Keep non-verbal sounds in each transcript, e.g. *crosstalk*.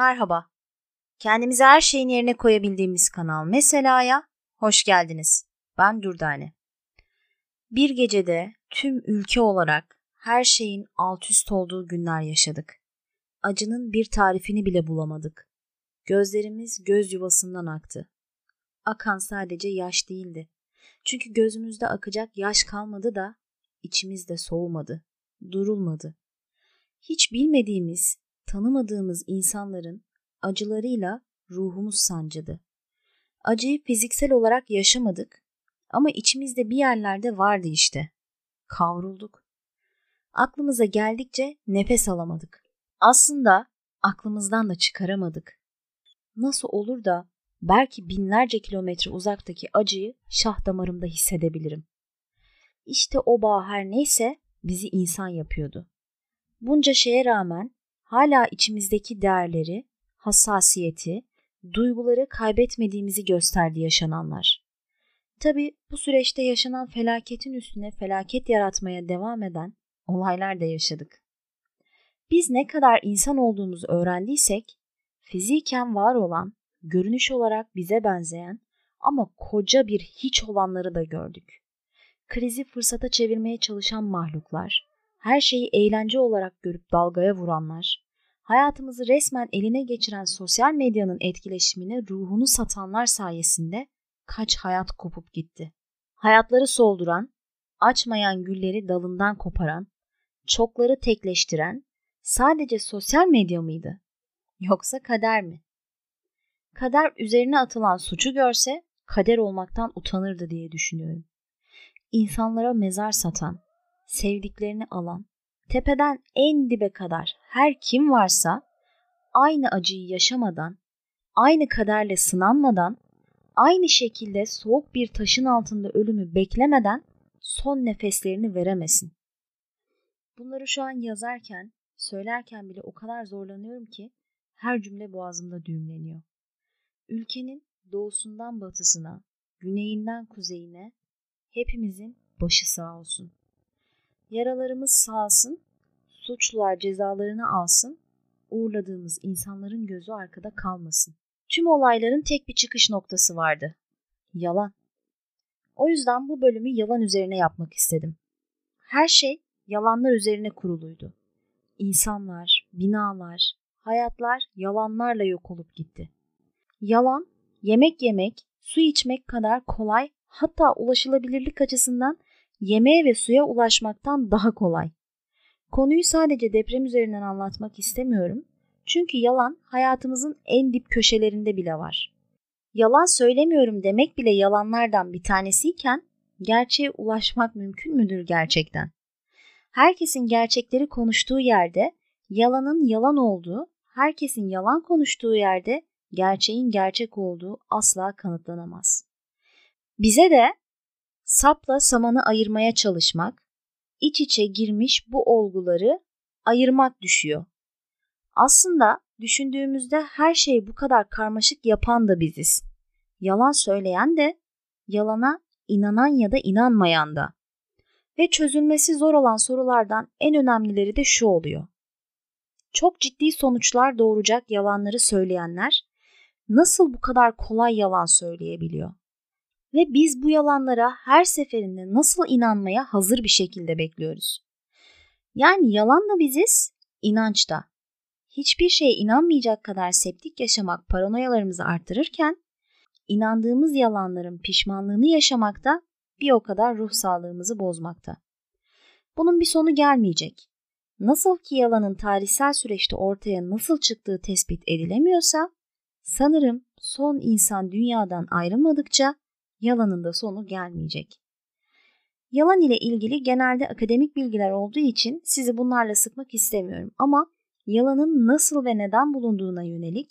Merhaba. Kendimizi her şeyin yerine koyabildiğimiz kanal Mesela'ya hoş geldiniz. Ben Dürdane. Bir gecede tüm ülke olarak her şeyin alt üst olduğu günler yaşadık. Acının bir tarifini bile bulamadık. Gözlerimiz göz yuvasından aktı. Akan sadece yaş değildi. Çünkü gözümüzde akacak yaş kalmadı da içimizde soğumadı, durulmadı. Hiç bilmediğimiz, tanımadığımız insanların acılarıyla ruhumuz sancıdı. Acıyı fiziksel olarak yaşamadık ama içimizde bir yerlerde vardı işte. Kavrulduk. Aklımıza geldikçe nefes alamadık. Aslında aklımızdan da çıkaramadık. Nasıl olur da belki binlerce kilometre uzaktaki acıyı şah damarımda hissedebilirim. İşte o bağ her neyse bizi insan yapıyordu. Bunca şeye rağmen hala içimizdeki değerleri, hassasiyeti, duyguları kaybetmediğimizi gösterdi yaşananlar. Tabi bu süreçte yaşanan felaketin üstüne felaket yaratmaya devam eden olaylar da yaşadık. Biz ne kadar insan olduğumuzu öğrendiysek, fiziken var olan, görünüş olarak bize benzeyen ama koca bir hiç olanları da gördük. Krizi fırsata çevirmeye çalışan mahluklar, her şeyi eğlence olarak görüp dalgaya vuranlar, hayatımızı resmen eline geçiren sosyal medyanın etkileşimine ruhunu satanlar sayesinde kaç hayat kopup gitti. Hayatları solduran, açmayan gülleri dalından koparan, çokları tekleştiren sadece sosyal medya mıydı? Yoksa kader mi? Kader üzerine atılan suçu görse kader olmaktan utanırdı diye düşünüyorum. İnsanlara mezar satan, sevdiklerini alan, tepeden en dibe kadar her kim varsa aynı acıyı yaşamadan, aynı kaderle sınanmadan, aynı şekilde soğuk bir taşın altında ölümü beklemeden son nefeslerini veremesin. Bunları şu an yazarken, söylerken bile o kadar zorlanıyorum ki her cümle boğazımda düğümleniyor. Ülkenin doğusundan batısına, güneyinden kuzeyine hepimizin başı sağ olsun. Yaralarımız sağsın, suçlular cezalarını alsın, uğurladığımız insanların gözü arkada kalmasın. Tüm olayların tek bir çıkış noktası vardı. Yalan. O yüzden bu bölümü yalan üzerine yapmak istedim. Her şey yalanlar üzerine kuruluydu. İnsanlar, binalar, hayatlar yalanlarla yok olup gitti. Yalan, yemek yemek, su içmek kadar kolay hatta ulaşılabilirlik açısından yemeğe ve suya ulaşmaktan daha kolay. Konuyu sadece deprem üzerinden anlatmak istemiyorum. Çünkü yalan hayatımızın en dip köşelerinde bile var. Yalan söylemiyorum demek bile yalanlardan bir tanesiyken gerçeğe ulaşmak mümkün müdür gerçekten? Herkesin gerçekleri konuştuğu yerde yalanın yalan olduğu, herkesin yalan konuştuğu yerde gerçeğin gerçek olduğu asla kanıtlanamaz. Bize de sapla samanı ayırmaya çalışmak, iç içe girmiş bu olguları ayırmak düşüyor. Aslında düşündüğümüzde her şeyi bu kadar karmaşık yapan da biziz. Yalan söyleyen de, yalana inanan ya da inanmayan da. Ve çözülmesi zor olan sorulardan en önemlileri de şu oluyor. Çok ciddi sonuçlar doğuracak yalanları söyleyenler nasıl bu kadar kolay yalan söyleyebiliyor? Ve biz bu yalanlara her seferinde nasıl inanmaya hazır bir şekilde bekliyoruz? Yani yalan da biziz, inanç da. Hiçbir şeye inanmayacak kadar septik yaşamak paranoyalarımızı artırırken, inandığımız yalanların pişmanlığını yaşamakta bir o kadar ruh sağlığımızı bozmakta. Bunun bir sonu gelmeyecek. Nasıl ki yalanın tarihsel süreçte ortaya nasıl çıktığı tespit edilemiyorsa, sanırım son insan dünyadan ayrılmadıkça yalanın da sonu gelmeyecek. Yalan ile ilgili genelde akademik bilgiler olduğu için sizi bunlarla sıkmak istemiyorum ama yalanın nasıl ve neden bulunduğuna yönelik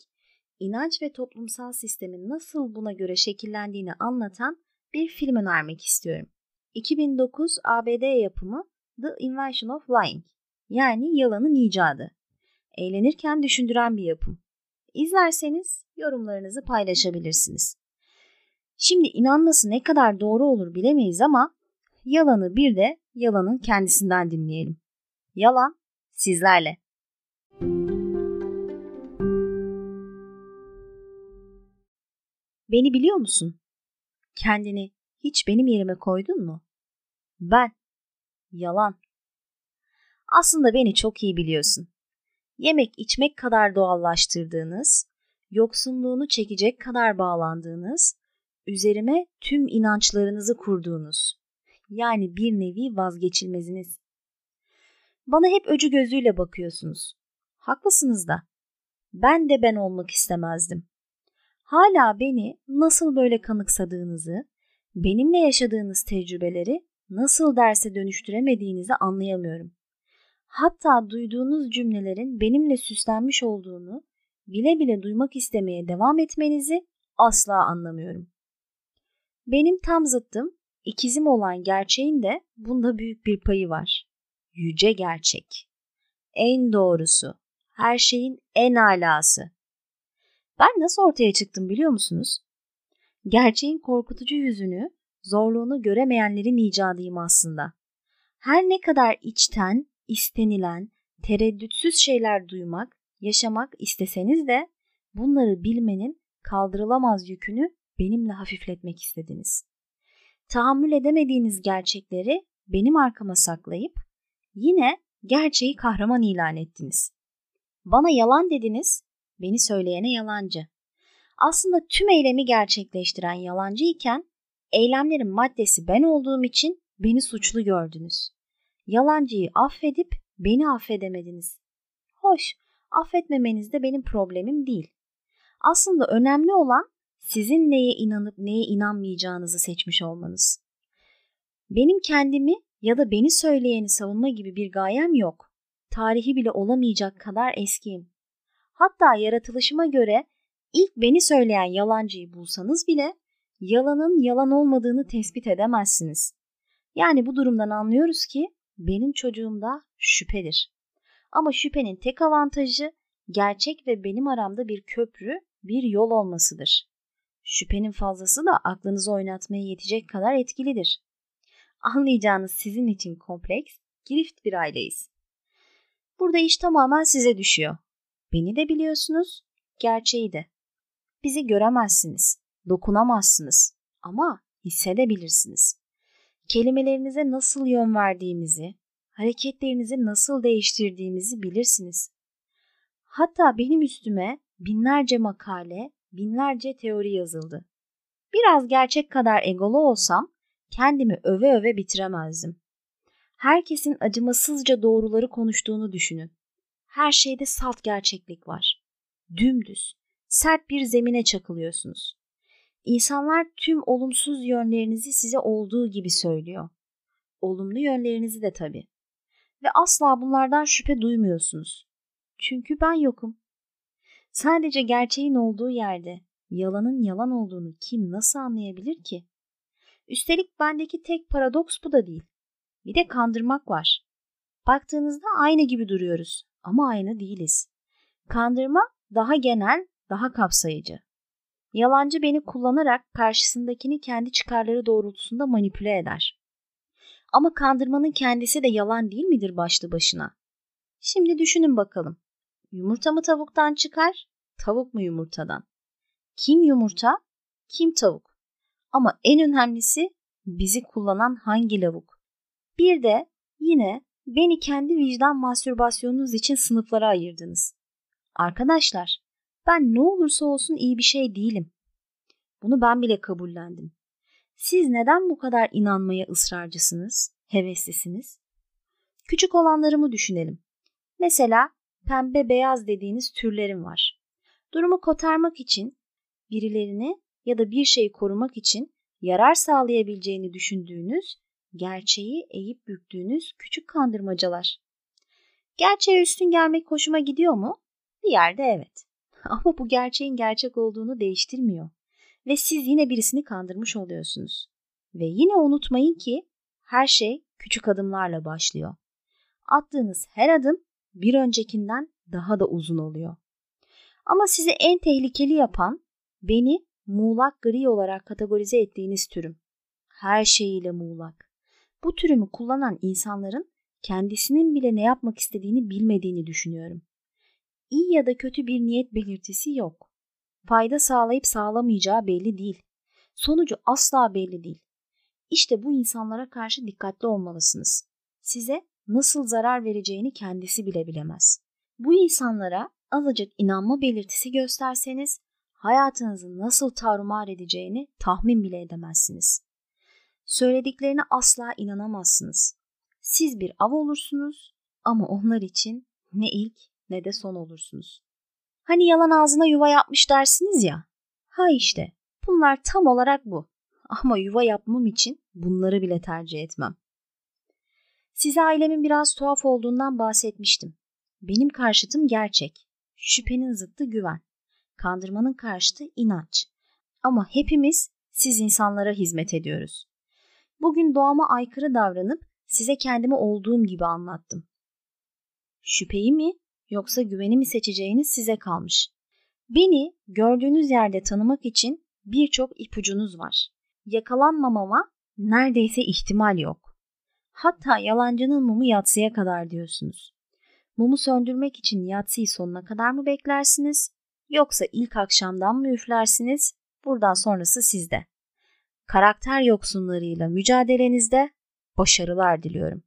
inanç ve toplumsal sistemin nasıl buna göre şekillendiğini anlatan bir film önermek istiyorum. 2009 ABD yapımı The Invention of Lying yani yalanın icadı. Eğlenirken düşündüren bir yapım. İzlerseniz yorumlarınızı paylaşabilirsiniz. Şimdi inanması ne kadar doğru olur bilemeyiz ama yalanı bir de yalanın kendisinden dinleyelim. Yalan sizlerle. Beni biliyor musun? Kendini hiç benim yerime koydun mu? Ben. Yalan. Aslında beni çok iyi biliyorsun. Yemek içmek kadar doğallaştırdığınız, yoksunluğunu çekecek kadar bağlandığınız, üzerime tüm inançlarınızı kurduğunuz, yani bir nevi vazgeçilmeziniz. Bana hep öcü gözüyle bakıyorsunuz. Haklısınız da. Ben de ben olmak istemezdim. Hala beni nasıl böyle kanıksadığınızı, benimle yaşadığınız tecrübeleri nasıl derse dönüştüremediğinizi anlayamıyorum. Hatta duyduğunuz cümlelerin benimle süslenmiş olduğunu bile bile duymak istemeye devam etmenizi asla anlamıyorum. Benim tam zıttım ikizim olan gerçeğin de bunda büyük bir payı var. Yüce gerçek. En doğrusu. Her şeyin en alası. Ben nasıl ortaya çıktım biliyor musunuz? Gerçeğin korkutucu yüzünü, zorluğunu göremeyenlerin icadıyım aslında. Her ne kadar içten, istenilen, tereddütsüz şeyler duymak, yaşamak isteseniz de bunları bilmenin kaldırılamaz yükünü benimle hafifletmek istediniz. Tahammül edemediğiniz gerçekleri benim arkama saklayıp yine gerçeği kahraman ilan ettiniz. Bana yalan dediniz, beni söyleyene yalancı. Aslında tüm eylemi gerçekleştiren yalancı iken eylemlerin maddesi ben olduğum için beni suçlu gördünüz. Yalancıyı affedip beni affedemediniz. Hoş, affetmemeniz de benim problemim değil. Aslında önemli olan sizin neye inanıp neye inanmayacağınızı seçmiş olmanız. Benim kendimi ya da beni söyleyeni savunma gibi bir gayem yok. Tarihi bile olamayacak kadar eskiyim. Hatta yaratılışıma göre ilk beni söyleyen yalancıyı bulsanız bile yalanın yalan olmadığını tespit edemezsiniz. Yani bu durumdan anlıyoruz ki benim çocuğumda şüphedir. Ama şüphenin tek avantajı gerçek ve benim aramda bir köprü, bir yol olmasıdır. Şüphenin fazlası da aklınızı oynatmaya yetecek kadar etkilidir. Anlayacağınız sizin için kompleks, girift bir aileyiz. Burada iş tamamen size düşüyor. Beni de biliyorsunuz, gerçeği de. Bizi göremezsiniz, dokunamazsınız ama hissedebilirsiniz. Kelimelerinize nasıl yön verdiğimizi, hareketlerinizi nasıl değiştirdiğimizi bilirsiniz. Hatta benim üstüme binlerce makale, binlerce teori yazıldı. Biraz gerçek kadar egolu olsam kendimi öve öve bitiremezdim. Herkesin acımasızca doğruları konuştuğunu düşünün. Her şeyde salt gerçeklik var. Dümdüz, sert bir zemine çakılıyorsunuz. İnsanlar tüm olumsuz yönlerinizi size olduğu gibi söylüyor. Olumlu yönlerinizi de tabii. Ve asla bunlardan şüphe duymuyorsunuz. Çünkü ben yokum. Sadece gerçeğin olduğu yerde yalanın yalan olduğunu kim nasıl anlayabilir ki? Üstelik bendeki tek paradoks bu da değil. Bir de kandırmak var. Baktığınızda aynı gibi duruyoruz ama aynı değiliz. Kandırma daha genel, daha kapsayıcı. Yalancı beni kullanarak karşısındakini kendi çıkarları doğrultusunda manipüle eder. Ama kandırmanın kendisi de yalan değil midir başlı başına? Şimdi düşünün bakalım. Yumurta mı tavuktan çıkar, tavuk mu yumurtadan? Kim yumurta, kim tavuk? Ama en önemlisi bizi kullanan hangi lavuk? Bir de yine beni kendi vicdan mastürbasyonunuz için sınıflara ayırdınız. Arkadaşlar, ben ne olursa olsun iyi bir şey değilim. Bunu ben bile kabullendim. Siz neden bu kadar inanmaya ısrarcısınız, heveslisiniz? Küçük olanlarımı düşünelim. Mesela pembe beyaz dediğiniz türlerim var. Durumu kotarmak için birilerini ya da bir şeyi korumak için yarar sağlayabileceğini düşündüğünüz, gerçeği eğip büktüğünüz küçük kandırmacalar. Gerçeğe üstün gelmek hoşuma gidiyor mu? Bir yerde evet. *laughs* Ama bu gerçeğin gerçek olduğunu değiştirmiyor. Ve siz yine birisini kandırmış oluyorsunuz. Ve yine unutmayın ki her şey küçük adımlarla başlıyor. Attığınız her adım bir öncekinden daha da uzun oluyor. Ama sizi en tehlikeli yapan beni muğlak gri olarak kategorize ettiğiniz türüm. Her şeyiyle muğlak. Bu türümü kullanan insanların kendisinin bile ne yapmak istediğini bilmediğini düşünüyorum. İyi ya da kötü bir niyet belirtisi yok. fayda sağlayıp sağlamayacağı belli değil. Sonucu asla belli değil. İşte bu insanlara karşı dikkatli olmalısınız. Size nasıl zarar vereceğini kendisi bile bilemez. Bu insanlara azıcık inanma belirtisi gösterseniz hayatınızı nasıl tarumar edeceğini tahmin bile edemezsiniz. Söylediklerine asla inanamazsınız. Siz bir av olursunuz ama onlar için ne ilk ne de son olursunuz. Hani yalan ağzına yuva yapmış dersiniz ya. Ha işte bunlar tam olarak bu. Ama yuva yapmam için bunları bile tercih etmem. Size ailemin biraz tuhaf olduğundan bahsetmiştim. Benim karşıtım gerçek. Şüphenin zıttı güven. Kandırmanın karşıtı inanç. Ama hepimiz siz insanlara hizmet ediyoruz. Bugün doğama aykırı davranıp size kendimi olduğum gibi anlattım. Şüpheyi mi yoksa güveni mi seçeceğiniz size kalmış. Beni gördüğünüz yerde tanımak için birçok ipucunuz var. Yakalanmamama neredeyse ihtimal yok. Hatta yalancının mumu yatsıya kadar diyorsunuz. Mumu söndürmek için yatsıyı sonuna kadar mı beklersiniz? Yoksa ilk akşamdan mı üflersiniz? Buradan sonrası sizde. Karakter yoksunlarıyla mücadelenizde başarılar diliyorum.